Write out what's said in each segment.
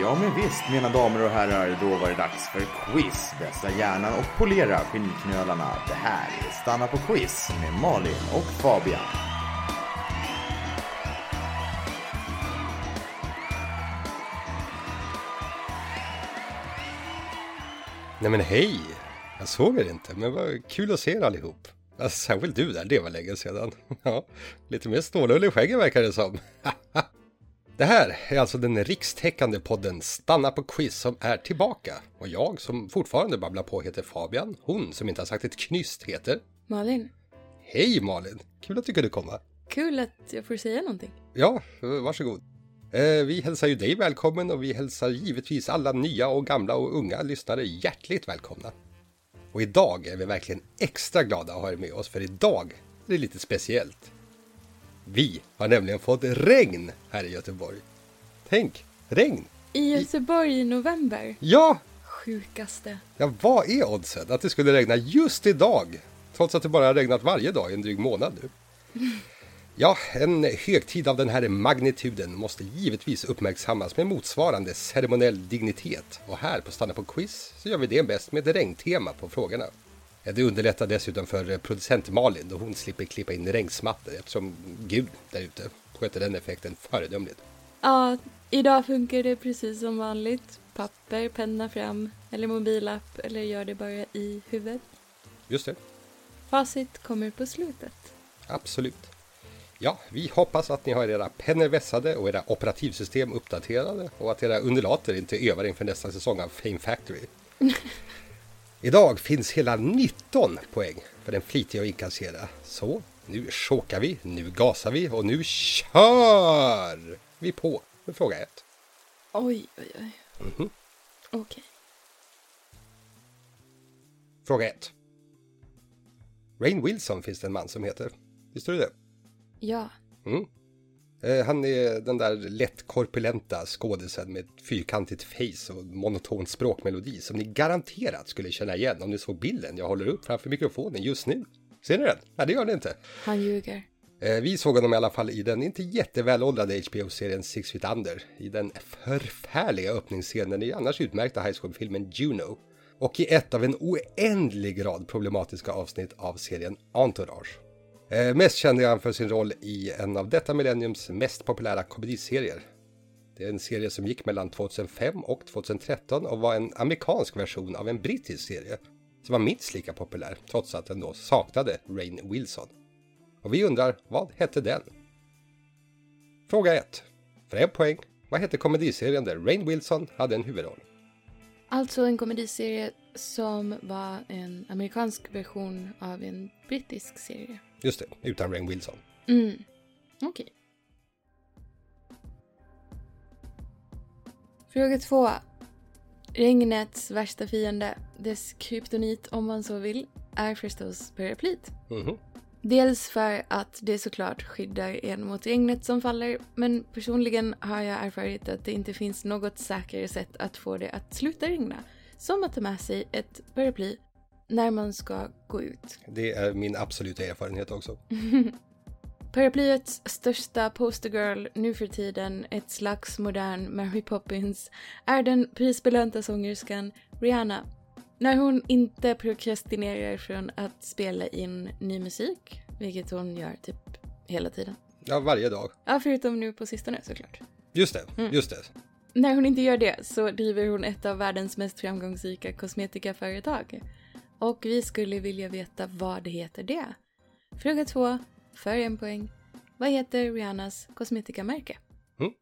Ja men visst mina damer och herrar, då var det dags för quiz. Vässa hjärnan och polera skinnknölarna. Det här är Stanna på quiz med Malin och Fabian. Nej men hej! Jag såg er inte, men vad kul att se er allihop. Alltså, särskilt du där, det var länge sedan. Ja, lite mer stålull i skägget verkar det som. Det här är alltså den rikstäckande podden Stanna på quiz som är tillbaka. Och jag som fortfarande babblar på heter Fabian. Hon som inte har sagt ett knyst heter... Malin, Hej Malin! Kul att du kunde komma. kul att jag får säga någonting. Ja, varsågod. Eh, vi hälsar ju dig välkommen och vi hälsar givetvis alla nya och gamla och unga lyssnare hjärtligt välkomna. Och idag är vi verkligen extra glada att ha er med oss för idag är det lite speciellt. Vi har nämligen fått regn här i Göteborg. Tänk, regn! I Göteborg i november. Ja, Sjukaste. ja vad är oddsen att det skulle regna just idag? Trots att det bara har regnat varje dag i en dryg månad nu. Ja, en högtid av den här magnituden måste givetvis uppmärksammas med motsvarande ceremoniell dignitet. Och här på Stanna på Quiz så gör vi det bäst med ett regntema på frågorna. Det underlättar dessutom för producent Malin då hon slipper klippa in regnsmattor eftersom Gud där ute sköter den effekten föredömligt. Ja, idag funkar det precis som vanligt. Papper, penna fram, eller mobilapp, eller gör det bara i huvudet. Just det, Facit kommer på slutet. absolut. Ja, vi hoppas att ni har era pennor vässade och era operativsystem uppdaterade och att era undulater inte övar inför nästa säsong av Fame Factory. Idag finns hela 19 poäng för den flitiga att inkassera. Så, nu chokar vi, nu gasar vi och nu kör vi på med fråga ett. Oj, oj, oj. Mhm. Okej. Fråga ett. Rain Wilson finns det en man som heter. Visste du det? Ja. Mm. Eh, Han är den där lätt korpulenta skådisen med ett fyrkantigt face och monoton språkmelodi som ni garanterat skulle känna igen om ni såg bilden jag håller upp framför mikrofonen just nu. Ser ni den? Nej, det gör ni inte. Han ljuger. Eh, Vi såg honom i alla fall i den inte jättevälåldrade HBO-serien Six Feet Under, i den förfärliga öppningsscenen i annars utmärkta high school-filmen Juno och i ett av en oändlig rad problematiska avsnitt av serien Entourage. Eh, mest kände jag han för sin roll i en av detta millenniums mest populära komediserier. Det är en serie som gick mellan 2005 och 2013 och var en amerikansk version av en brittisk serie som var minst lika populär trots att den då saknade Rain Wilson. Och vi undrar, vad hette den? Fråga 1. För en poäng. Vad hette komediserien där Rain Wilson hade en huvudroll? Alltså en komediserie som var en amerikansk version av en brittisk serie. Just det, utan Rain Wilson. Mm. Okej. Fråga två. Regnets värsta fiende, dess kryptonit om man så vill, är förstås paraplyt. Mhm. Dels för att det såklart skyddar en mot regnet som faller, men personligen har jag erfarit att det inte finns något säkrare sätt att få det att sluta regna, som att ta med sig ett paraply när man ska gå ut. Det är min absoluta erfarenhet också. Paraplyets största postergirl nu för tiden, ett slags modern Mary Poppins, är den prisbelönta sångerskan Rihanna. När hon inte prokrastinerar från att spela in ny musik, vilket hon gör typ hela tiden. Ja, varje dag. Ja, förutom nu på sistone såklart. Just det, just det. När hon inte gör det så driver hon ett av världens mest framgångsrika kosmetikaföretag. Och vi skulle vilja veta vad det heter det. Fråga två, för en poäng. Vad heter Rihannas kosmetikamärke? Mm.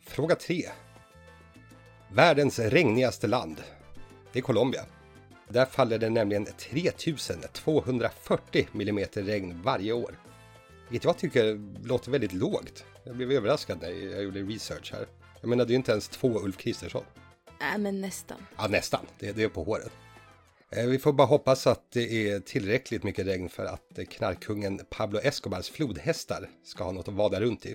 Fråga 3. Världens regnigaste land. Det är Colombia. Där faller det nämligen 3240 mm regn varje år. Vilket jag tycker låter väldigt lågt. Jag blev överraskad när jag gjorde research här. Jag menar, det är ju inte ens två Ulf Kristersson. Äh, men nästan. Ja, nästan. Det, det är på håret. Eh, Vi får bara hoppas att det är tillräckligt mycket regn för att eh, knarkkungen Pablo Escobars flodhästar ska ha något att vada runt i.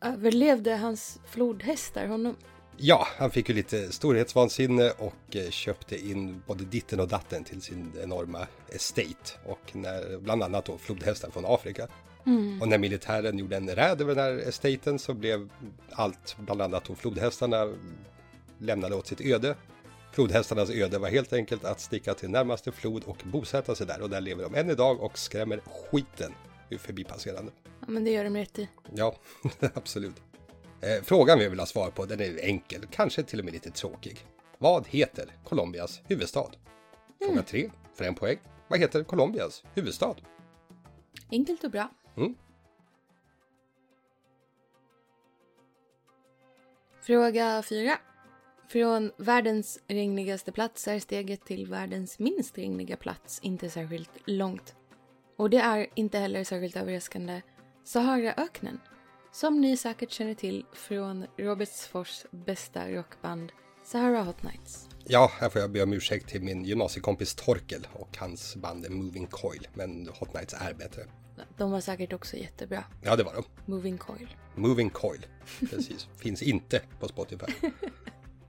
Överlevde hans flodhästar honom? Ja, han fick ju lite storhetsvansinne och eh, köpte in både ditten och datten till sin enorma estate och när, bland annat då flodhästar från Afrika. Och när militären gjorde en räd över den här estaten så blev allt, bland annat då flodhästarna, lämnade åt sitt öde. Flodhästarnas öde var helt enkelt att sticka till närmaste flod och bosätta sig där. Och där lever de än idag och skrämmer skiten ur förbipasserande. Ja, men det gör de rätt i. Ja, absolut. Eh, frågan vi vill ha svar på, den är enkel, kanske till och med lite tråkig. Vad heter Colombias huvudstad? Fråga tre, för en poäng. Vad heter Colombias huvudstad? Enkelt och bra. Mm. Fråga 4. Från världens regnigaste plats är steget till världens minst regniga plats inte särskilt långt. Och det är inte heller särskilt överraskande Saharaöknen. Som ni säkert känner till från Robertsfors bästa rockband Sahara Hot Nights. Ja, här får jag be om ursäkt till min gymnasiekompis Torkel och hans band Moving Coil, men Hot Nights är bättre. De var säkert också jättebra. Ja, det var de. Moving Coil. Moving Coil, precis. Finns inte på Spotify.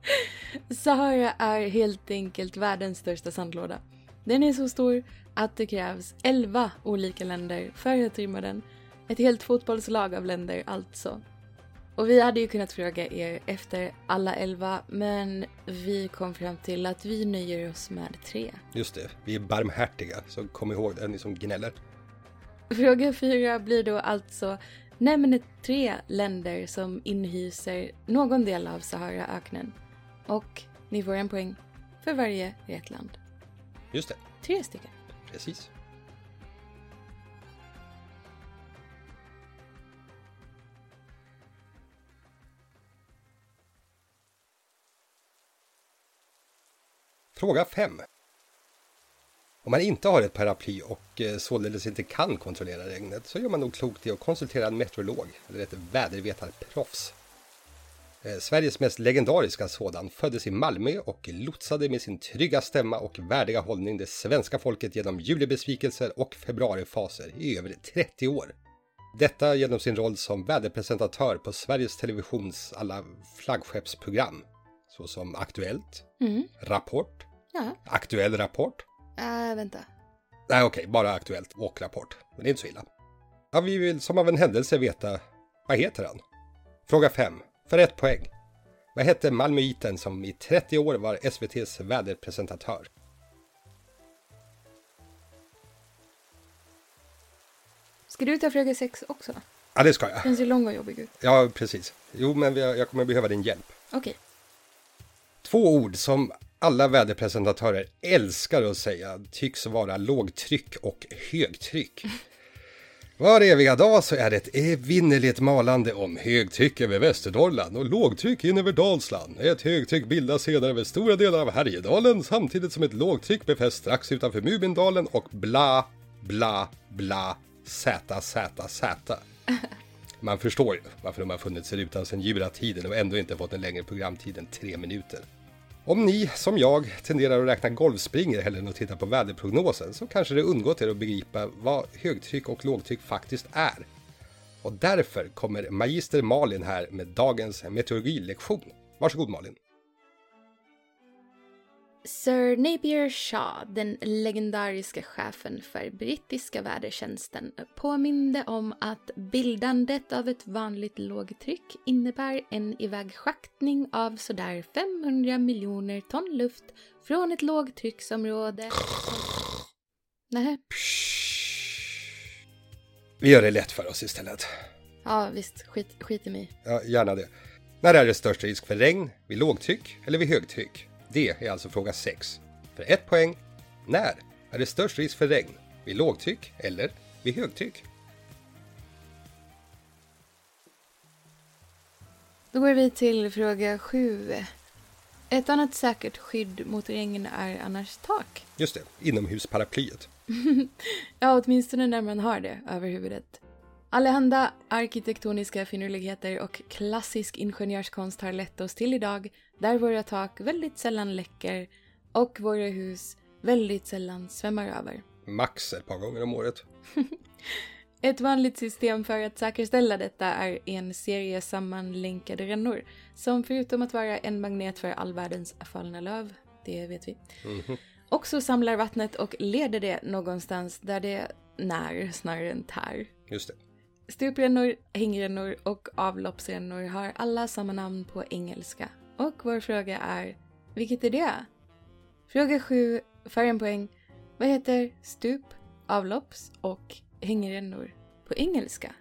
Sahara är helt enkelt världens största sandlåda. Den är så stor att det krävs 11 olika länder för att rymma den. Ett helt fotbollslag av länder alltså. Och vi hade ju kunnat fråga er efter alla 11 men vi kom fram till att vi nöjer oss med tre. Just det, vi är barmhärtiga, så kom ihåg det, ni som gnäller. Fråga fyra blir då alltså Nämn tre länder som inhyser någon del av Saharaöknen. Och ni får en poäng för varje rätt land. Just det, Tre stycken. precis. Fråga 5. Om man inte har ett paraply och eh, således inte kan kontrollera regnet så gör man nog klokt i att konsultera en meteorolog eller ett vädervetarproffs. Eh, Sveriges mest legendariska sådan föddes i Malmö och lotsade med sin trygga stämma och värdiga hållning det svenska folket genom julibesvikelser och februarifaser i över 30 år. Detta genom sin roll som väderpresentatör på Sveriges Televisions alla flaggskeppsprogram såsom Aktuellt, Mm. Rapport, Ja. Aktuell Rapport. Äh, vänta. Nej okej, bara Aktuellt och Rapport. Men det är inte så illa. Ja, vi vill som av en händelse veta, vad heter han? Fråga 5. För ett poäng. Vad hette malmöiten som i 30 år var SVTs väderpresentatör? Ska du ta fråga sex också? Ja, det ska jag. Den ser lång och jobbig ut. Ja, precis. Jo, men jag kommer behöva din hjälp. Okej. Två ord som alla väderpresentatörer älskar att säga tycks vara lågtryck och högtryck. Var eviga dag så är det ett evinnerligt malande om högtryck över Västernorrland och lågtryck in över Dalsland. Ett högtryck bildas sedan över stora delar av Härjedalen samtidigt som ett lågtryck befästs strax utanför Mumindalen och bla, bla, bla, z, z, z. Man förstår ju varför de har funnits i rutan sedan juratiden och ändå inte fått en längre programtid än tre minuter. Om ni, som jag, tenderar att räkna golvspringor hellre än att titta på väderprognosen så kanske det undgått er att begripa vad högtryck och lågtryck faktiskt är. Och därför kommer magister Malin här med dagens meteorologilektion. Varsågod Malin. Sir Napier Shaw, den legendariska chefen för brittiska vädertjänsten, påminde om att bildandet av ett vanligt lågtryck innebär en ivägschaktning av sådär 500 miljoner ton luft från ett lågtrycksområde. Nej, Vi gör det lätt för oss istället. ja visst, skit, skit i mig. Ja, gärna det. När är det störst risk för regn? Vid lågtryck eller vid högtryck? Det är alltså fråga 6. För ett poäng. När är det störst risk för regn? Vid lågtryck eller vid högtryck? Då går vi till fråga sju. Ett annat säkert skydd mot regn är annars tak. Just det, inomhusparaplyet. Ja, åtminstone när man har det över huvudet. Allehanda arkitektoniska finurligheter och klassisk ingenjörskonst har lett oss till idag där våra tak väldigt sällan läcker och våra hus väldigt sällan svämmar över. Max ett par gånger om året. Ett vanligt system för att säkerställa detta är en serie sammanlänkade rännor som förutom att vara en magnet för all världens fallna löv, det vet vi, också samlar vattnet och leder det någonstans där det när snarare än tär. Just det. Stuprännor, hängrännor och avloppsrännor har alla samma namn på engelska. Och vår fråga är, vilket är det? Fråga 7, för en poäng. Vad heter stup, avlopps och hängrännor på engelska?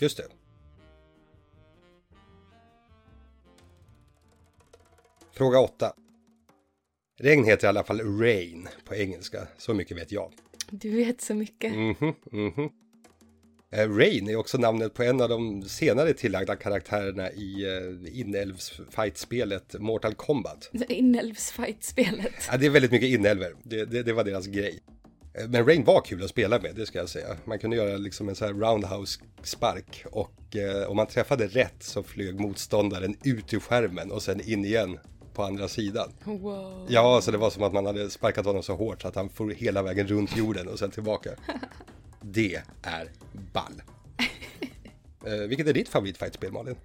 Just det. Fråga 8. Regn heter i alla fall rain på engelska, så mycket vet jag. Du vet så mycket. Mhm, mhm. Eh, Rain är också namnet på en av de senare tillagda karaktärerna i uh, inälvsfight-spelet Mortal Kombat. Inälvsfight-spelet. Ja, det är väldigt mycket inälvor, det, det, det var deras grej. Eh, Men Rain var kul att spela med, det ska jag säga. Man kunde göra liksom en sån här roundhouse-spark och eh, om man träffade rätt så flög motståndaren ut ur skärmen och sen in igen på andra sidan. Wow. Ja, så det var som att man hade sparkat honom så hårt så att han for hela vägen runt jorden och sen tillbaka. Det är ball. Eh, vilket är ditt favoritfightspel Malin?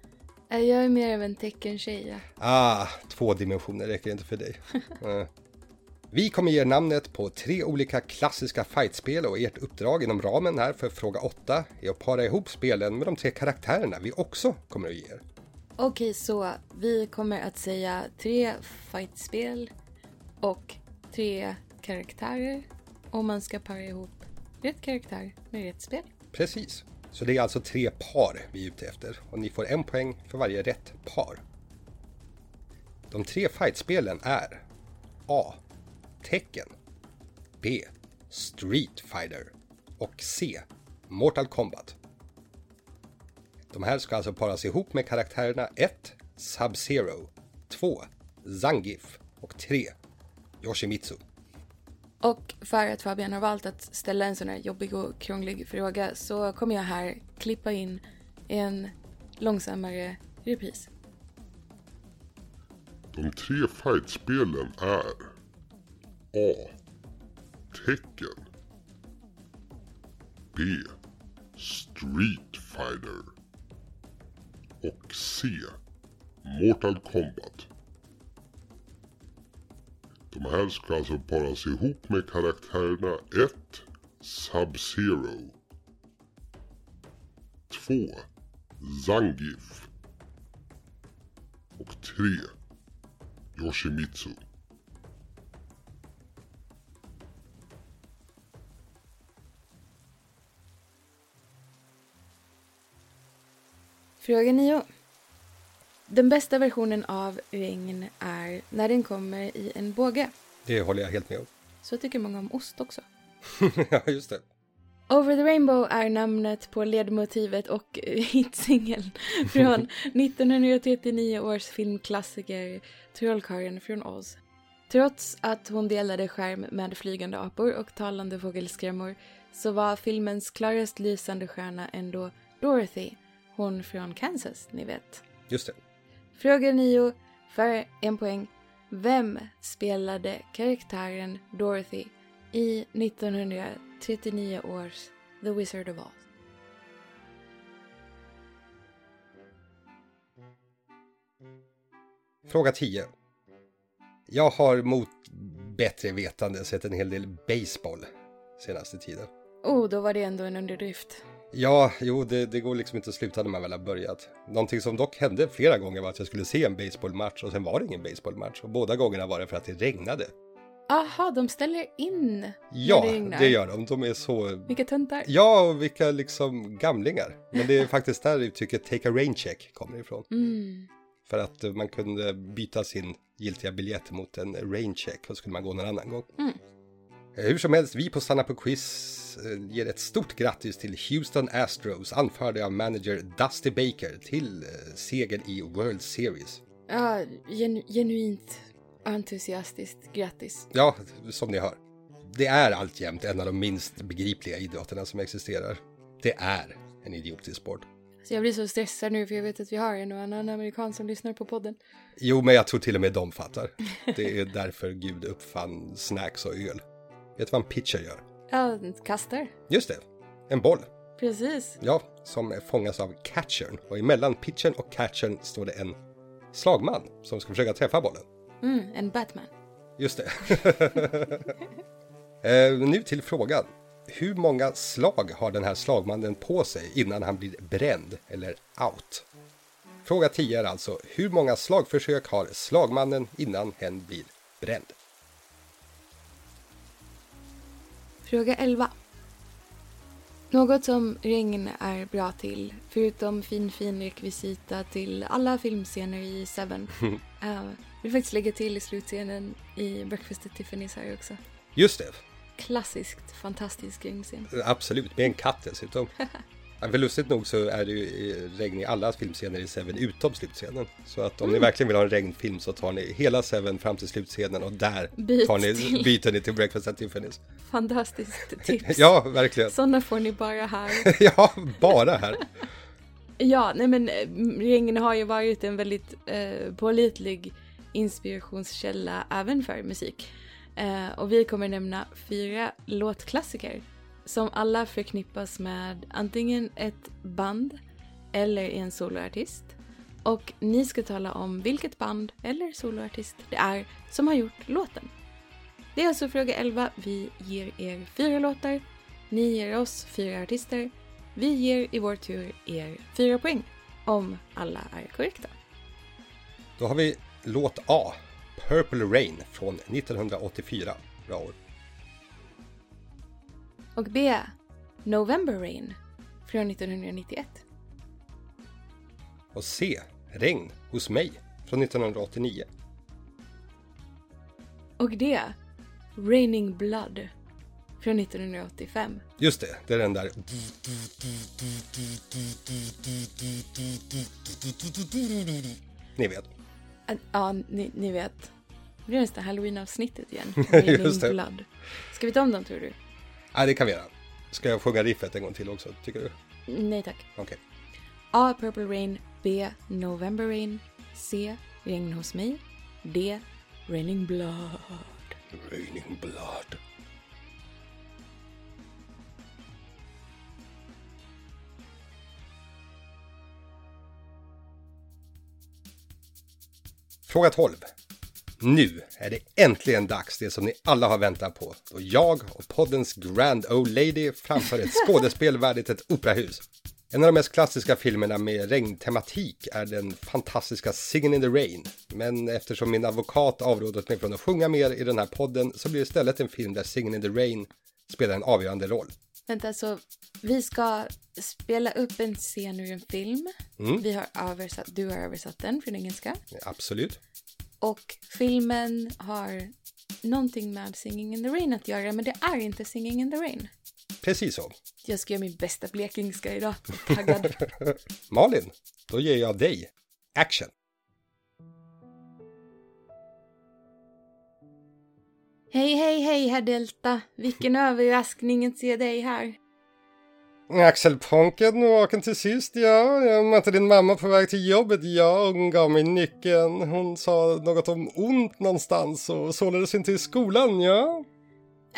Eh, Jag är mer av en teckentjej. ja. Ah, två dimensioner räcker inte för dig. Eh. Vi kommer ge er namnet på tre olika klassiska fightspel och ert uppdrag inom ramen här för fråga 8 är att para ihop spelen med de tre karaktärerna vi också kommer att ge er. Okej, så vi kommer att säga tre fightspel och tre karaktärer. Och man ska para ihop rätt karaktär med rätt spel. Precis. Så det är alltså tre par vi är ute efter och ni får en poäng för varje rätt par. De tre fightspelen är A. Tecken B. Street Fighter och C. Mortal Kombat. De här ska alltså paras ihop med karaktärerna 1. Sub-Zero 2. Zangief och 3. Yoshimitsu. Och för att Fabian har valt att ställa en sån här jobbig och krånglig fråga så kommer jag här klippa in en långsammare repris. De tre fightspelen är A. Tecken B. Street Fighter och C. Mortal Kombat. De här ska alltså paras ihop med karaktärerna 1. Sub-Zero 2. Zangief och 3. Yoshimitsu. Fråga 9. Den bästa versionen av regn är när den kommer i en båge. Det håller jag helt med om. Så tycker många om ost också. ja, just det. Over the Rainbow är namnet på ledmotivet och hitsingeln från 1939 års filmklassiker Trollkarlen från Oz. Trots att hon delade skärm med flygande apor och talande fågelskrämmor så var filmens klarast lysande stjärna ändå Dorothy, hon från Kansas, ni vet. Just det. Fråga 9 för en poäng. Vem spelade karaktären Dorothy i 1939 års The Wizard of Oz? Fråga 10. Jag har mot bättre vetande sett en hel del baseball senaste tiden. Oh, då var det ändå en underdrift. Ja, jo, det, det går liksom inte att sluta när man väl har börjat. Någonting som dock hände flera gånger var att jag skulle se en baseballmatch och sen var det ingen baseballmatch. Och båda gångerna var det för att det regnade. Aha, de ställer in Ja, när det regnar. det gör de. De är så... Vilka töntar. Ja, och vilka liksom gamlingar. Men det är faktiskt där uttrycket take a rain check kommer ifrån. Mm. För att man kunde byta sin giltiga biljett mot en rain check och så skulle man gå någon annan gång. Mm. Eh, Hur som helst, vi på Stanna på Quiz eh, ger ett stort grattis till Houston Astros anförda av manager Dusty Baker till eh, segern i World Series. Ja, genu- genuint entusiastiskt. Grattis. Ja, som ni hör. Det är alltjämt en av de minst begripliga idrotterna som existerar. Det är en idiotisk sport. Så jag blir så stressad nu för jag vet att vi har en och annan amerikan som lyssnar på podden. Jo, men jag tror till och med de fattar. Det är därför Gud uppfann snacks och öl. Vet du vad en pitcher gör? Ja, kastar. Just det, en boll. Precis. Ja, som fångas av catchern. Och emellan pitchern och catchern står det en slagman som ska försöka träffa bollen. Mm, en Batman. Just det. eh, nu till frågan. hur många slag har den här slagmannen på sig innan han blir bränd eller out? Fråga 10 är alltså, hur många slagförsök har slagmannen innan hen blir bränd? Fråga 11. Något som Regn är bra till, förutom fin fin rekvisita till alla filmscener i Seven, uh, vill faktiskt lägga till i slutscenen i Breakfast at Tiffany's här också. Just det, Klassiskt fantastisk regnscen. absolut, med en katt dessutom. För lustigt nog så är det ju regn i alla filmscener i Seven utom slutscenen. Så att om ni verkligen vill ha en regnfilm så tar ni hela Seven fram till slutscenen och där Byt tar ni, till- byter ni till Breakfast at Tiffany's. Fantastiskt tips. Ja, verkligen. Sådana får ni bara här. Ja, bara här. Ja, nej men eh, Regn har ju varit en väldigt eh, pålitlig inspirationskälla även för musik. Eh, och vi kommer nämna fyra låtklassiker som alla förknippas med antingen ett band eller en soloartist. Och ni ska tala om vilket band eller soloartist det är som har gjort låten. Det är alltså fråga 11. Vi ger er fyra låtar. Ni ger oss fyra artister. Vi ger i vår tur er fyra poäng om alla är korrekta. Då har vi låt A, Purple Rain från 1984. Bra år. Och B. November Rain från 1991. Och C, Regn hos mig från 1989. Och D. Raining Blood från 1985. Just det, det är den där. Ni vet. Ja, ni, ni vet. Det blir nästan halloween-avsnittet igen. Raining. Blood. Ska vi ta om dem tror du? Nej, det kan vi göra. Ska jag sjunga riffet en gång till också, tycker du? Nej tack. Okej. A. Purple Rain. B. November Rain. C. Regn hos mig. D. Raining Blood. Raining blood. Fråga 12. Nu är det äntligen dags, det som ni alla har väntat på. Då jag och poddens Grand Old Lady framför ett skådespel värdigt ett operahus. En av de mest klassiska filmerna med regntematik är den fantastiska Singin' in the Rain. Men eftersom min advokat avrådat mig från att sjunga mer i den här podden så blir det istället en film där Singin' in the Rain spelar en avgörande roll. Vänta, så vi ska spela upp en scen ur en film. Mm. Vi har översatt, du har översatt den från engelska. Absolut. Och filmen har någonting med Singing in the Rain att göra, men det är inte Singing in the Rain. Precis så. Jag ska göra min bästa blekingska idag. Taggad. Malin, då ger jag dig action. hej, hej, hej, herr Delta. Vilken överraskning att se dig här. Axel Ponken vaken till sist, ja. Jag mötte din mamma på väg till jobbet, ja. Hon gav mig nyckeln. Hon sa något om ont någonstans och således inte i skolan, ja.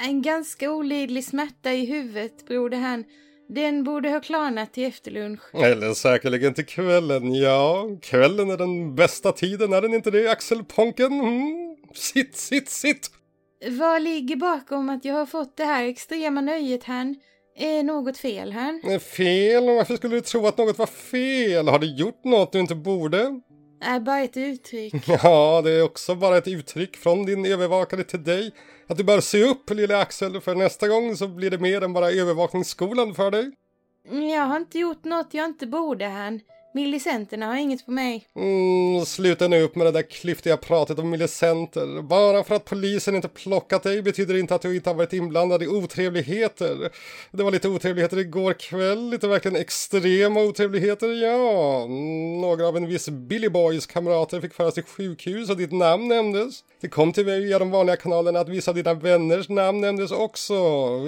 En ganska olidlig smärta i huvudet, broder han. Den borde ha klarnat till efterlunch. Eller säkerligen till kvällen, ja. Kvällen är den bästa tiden, är den inte det, Axel Ponken? Mm. Sitt, sitt, sitt! Vad ligger bakom att jag har fått det här extrema nöjet här? Är något fel här? Eh, Fel? Varför skulle du tro att något var fel? Har du gjort något du inte borde? Är bara ett uttryck. Ja, det är också bara ett uttryck från din övervakare till dig. Att du bör se upp, lille Axel, för nästa gång så blir det mer än bara övervakningsskolan för dig. Jag har inte gjort något jag inte borde här. Millicenterna har inget på mig. Mm, sluta nu upp med det där klyftiga pratet om millicenter. Bara för att polisen inte plockat dig betyder det inte att du inte har varit inblandad i otrevligheter. Det var lite otrevligheter igår kväll, lite verkligen extrema otrevligheter, ja. Några av en viss Billy Boys kamrater fick föras till sjukhus och ditt namn nämndes. Det kom till mig via de vanliga kanalerna att vissa av dina vänners namn nämndes också.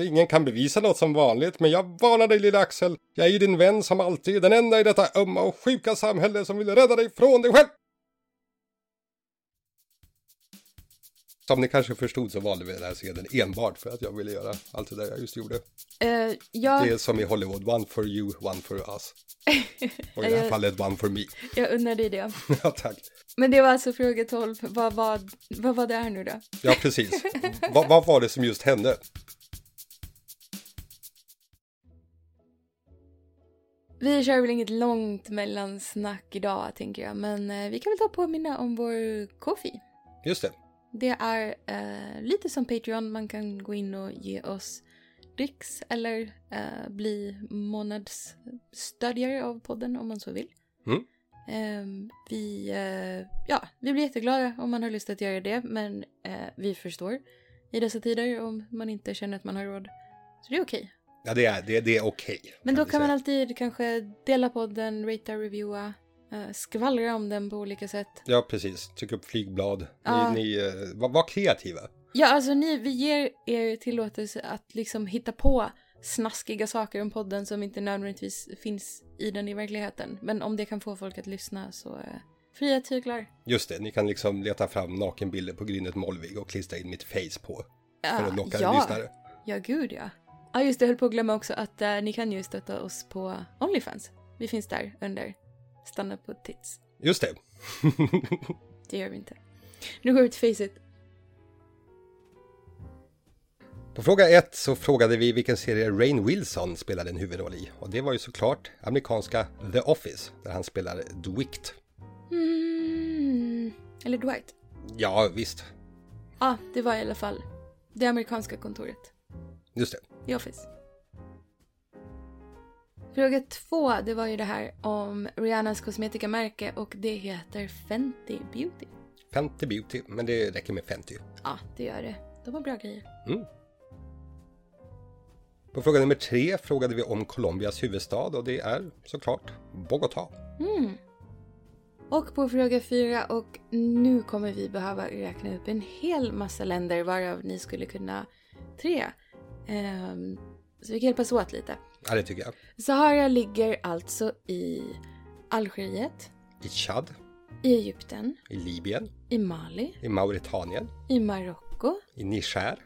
Ingen kan bevisa något som vanligt, men jag varnar dig lille Axel. Jag är ju din vän som alltid, den enda i detta ömma och sjuka samhälle som vill rädda dig från dig själv. Som ni kanske förstod så valde vi den här scenen enbart för att jag ville göra allt det där jag just gjorde. Uh, jag, Det är som i Hollywood, one for you, one for us. Och i det här fallet one for me. jag unnar dig det. ja, tack. Men det var alltså fråga 12. Vad var, vad var det här nu då? Ja, precis. vad, vad var det som just hände? Vi kör väl inget långt mellansnack idag tänker jag, men eh, vi kan väl ta påminna om vår Kofi. Just det. Det är eh, lite som Patreon, man kan gå in och ge oss dricks eller eh, bli månadsstödjare av podden om man så vill. Mm. Ehm, vi, eh, ja, vi blir jätteglada om man har lust att göra det, men eh, vi förstår i dessa tider om man inte känner att man har råd. Så det är okej. Ja, det är, det, det är okej. Men då kan man säga. alltid kanske dela podden, ratea, reviewa, eh, skvallra om den på olika sätt. Ja, precis. Tryck upp flygblad. Ja. Ni, ni eh, var, var kreativa. Ja, alltså ni, vi ger er tillåtelse att liksom hitta på snaskiga saker om podden som inte nödvändigtvis finns i den i verkligheten. Men om det kan få folk att lyssna så eh, fria tyglar. Just det, ni kan liksom leta fram nakenbilder på Grynet Molvig och klistra in mitt face på. För att locka ja. lyssnare. Ja, gud ja. Ja, just det, jag höll på att glömma också att eh, ni kan ju stötta oss på Onlyfans. Vi finns där under Stanna på tits. Just det. Det gör vi inte. Nu går vi till Faceit. På fråga ett så frågade vi vilken serie Rain Wilson spelade en huvudroll i. Och det var ju såklart amerikanska The Office, där han spelar Dwight. Mm. Eller Dwight. Ja, visst. Ja, det var i alla fall det amerikanska kontoret. Just det. The Office. Fråga två, det var ju det här om Rihannas kosmetikamärke och det heter Fenty Beauty. Fenty Beauty, men det räcker med Fenty. Ja, det gör det. De har bra grejer. På fråga nummer tre frågade vi om Colombias huvudstad och det är såklart Bogotá. Och på fråga fyra, och nu kommer vi behöva räkna upp en hel massa länder varav ni skulle kunna tre. Ehm, så vi kan hjälpas åt lite. Ja, det tycker jag. Sahara ligger alltså i Algeriet, I Chad, i Egypten, i Libyen, i Mali, i Mauritanien, i Marocko, i Niger,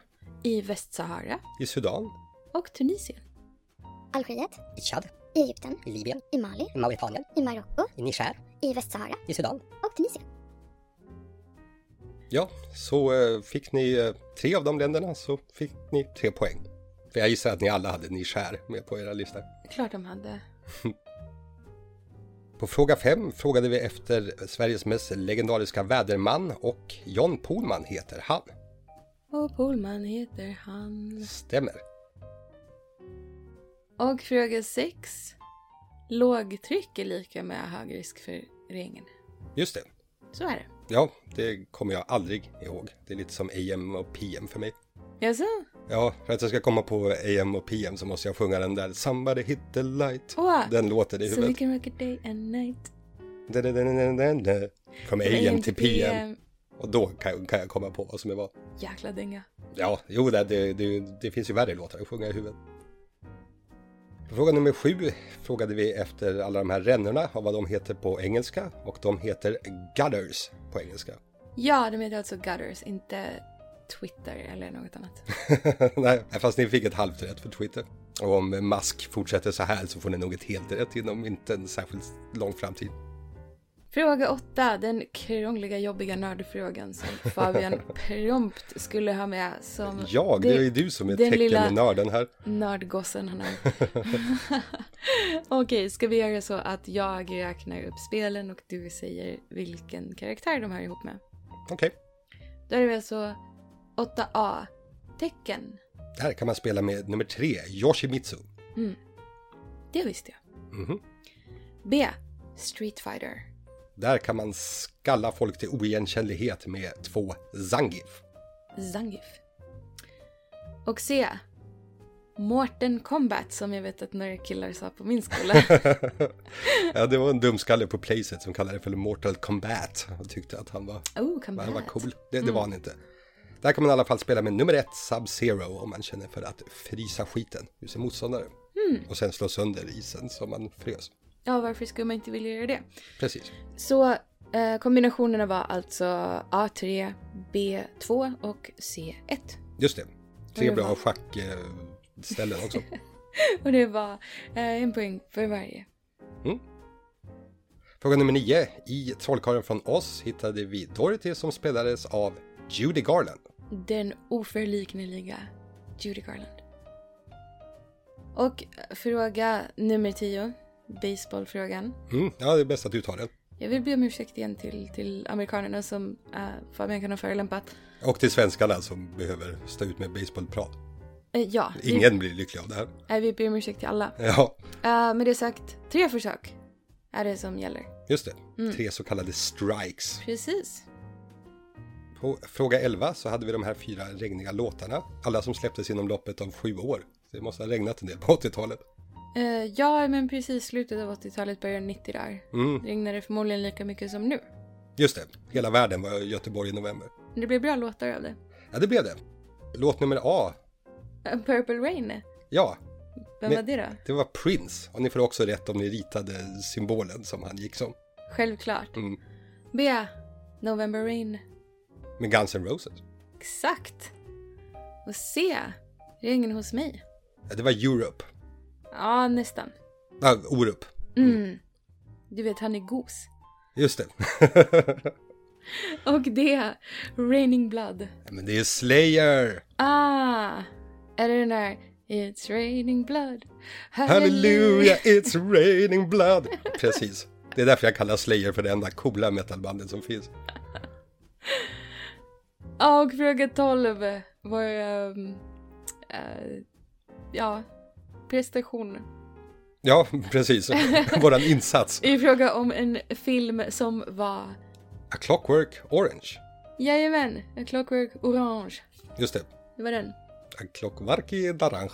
i Västsahara i Sudan, och Tunisien. Algeriet, i Tchad, i Egypten, i Libyen, i Mali, i Mauritanien, i Marocko, i Niger, i Västsahara. I Sudan. och Tunisien. Ja, så eh, fick ni eh, tre av de länderna så fick ni tre poäng. För jag gissar att ni alla hade Niger med på era listor. Klart de hade. På fråga fem frågade vi efter Sveriges mest legendariska väderman och John Pohlman heter han. Och Polman heter han. Stämmer. Och fråga sex. Lågtryck är lika med hög risk för regn. Just det. Så är det. Ja, det kommer jag aldrig ihåg. Det är lite som AM och PM för mig. Jaså? Ja, för att jag ska komma på AM och PM så måste jag sjunga den där Somebody hit the light. Åh, Den låten i So we huvudet. can rock it day and night. Da, da, da. Från AM till PM. Och då kan jag, kan jag komma på vad som är vad. Jäkla dänga. Ja, jo, det, det, det, det finns ju värre låtar att sjunga i huvudet. På fråga nummer sju frågade vi efter alla de här rännorna och vad de heter på engelska. Och de heter gutters på engelska. Ja, de heter alltså Gutters, inte Twitter eller något annat. Nej, fast ni fick ett halvt rätt för Twitter. Och om Musk fortsätter så här så får ni nog ett helt rätt inom inte en särskilt lång framtid. Fråga åtta, den krångliga jobbiga nördfrågan som Fabian prompt skulle ha med som Jag, det är ju du som är teckennörden här. nördgossen han är. Okej, ska vi göra så att jag räknar upp spelen och du säger vilken karaktär de hör ihop med? Okej, Då är det alltså 8A, tecken. här kan man spela med nummer tre, Yoshimitsu. Det visste jag. Mhm. B, Street Fighter. Där kan man skalla folk till oigenkännlighet med två Zangief. Zangief. Och C. Morten Combat som jag vet att några killar sa på min skola. ja, det var en dumskalle på Playset som kallade det för Mortal Kombat och tyckte att han var, Oh, combat. han var cool. Det, det var han inte. Där kan man i alla fall spela med nummer ett, Sub-Zero, om man känner för att frysa skiten ur sin motståndare. Och sen slå sönder isen som man frös. Ja, varför skulle man inte vilja göra det? Precis. Så eh, kombinationerna var alltså A3, B2 och C1. Just det. Tre det bra var- schackställen också. Och det var eh, en poäng för varje. Fråga nummer nio. I Trollkarlen från oss hittade vi Dorothy som spelades av Judy Garland. Den oförlikneliga Judy Garland. Och fråga nummer 10. baseballfrågan. Mm, ja, det är bäst att du tar den. Jag vill be om ursäkt igen till, till amerikanerna som uh, Fabian kan ha förolämpat. Och till svenskarna som behöver stå ut med baseballprat. Eh, ja, vi, Ingen blir lycklig av det här. nej, vi ber om ursäkt till alla. Ja, Uh, med det sagt, tre försök är det som gäller. just det. Tre så kallade strikes. Precis. På fråga 11 så hade vi de här fyra regniga låtarna. Alla som släpptes inom loppet av sju år. Så det måste ha regnat en del på 80-talet. Eh, ja, men precis slutet av 80-talet, början 90 där. Mm, Det regnade förmodligen lika mycket som nu. just det. Hela världen var i Göteborg i november. Det blev bra låtar av det. Ja, det blev det. Låt nummer A. Eh, Purple Rain, Ja, vem Men- var det då? det var Prince. Och ni får också rätt om ni ritade symbolen som han gick som. Självklart. Mm. B. November Rain. Med Guns N' Roses. Exakt. Och C. Regn hos mig. Ja, det var Europe. Ja, nästan. Ja, Orup. Mm. Du vet, han är gos. Just det. Och D. Raining Blood. Ja, Men det är Slayer. Ah! Är det den där It's raining blood. Halleluja, it's raining blood. Precis. Det är därför jag kallar Slayer för det enda coola metalbandet som finns. Ja, och fråga 12 var um, uh, ja, prestation. Ja, precis. Våran insats. I fråga om en film som var, A Clockwork Orange. jajamän, A Clockwork Orange. Just det. Det var den. A Clockworky Naranja.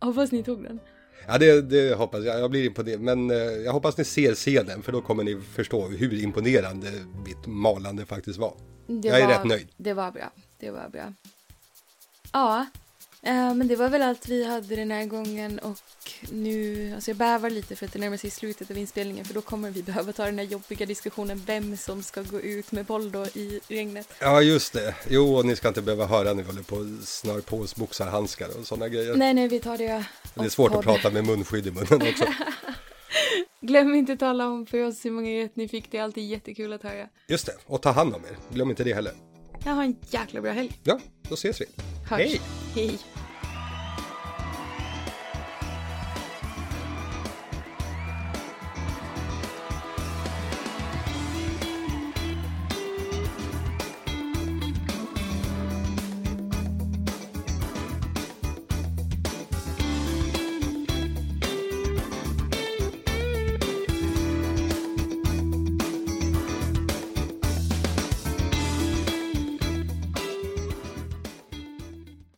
Hoppas ni tog den. Ja, det, det hoppas jag. Jag blir imponerad. Men eh, jag hoppas ni ser scenen för då kommer ni förstå hur imponerande mitt malande faktiskt var. Det Jag är var, rätt nöjd. Det var bra. Det var bra. Ja, eh, men det var väl allt vi hade den här gången och nu, alltså jag bävar lite för att det närmar sig slutet av inspelningen för då kommer vi behöva ta den här jobbiga diskussionen vem som ska gå ut med boll då i regnet. Ja, just det. Jo, och ni ska inte behöva höra när vi håller på och snör på oss boxarhandskar och sådana grejer. Nej, nej, vi tar det. det är svårt att podd. prata med munskydd i munnen också. Glöm inte att tala om för oss hur många rätt ni fick. Det är alltid jättekul att höra. Just det, och ta hand om er. Glöm inte det heller. Jag har en jäkla bra helg. Ja, då ses vi. Hörs. Hej! Hej.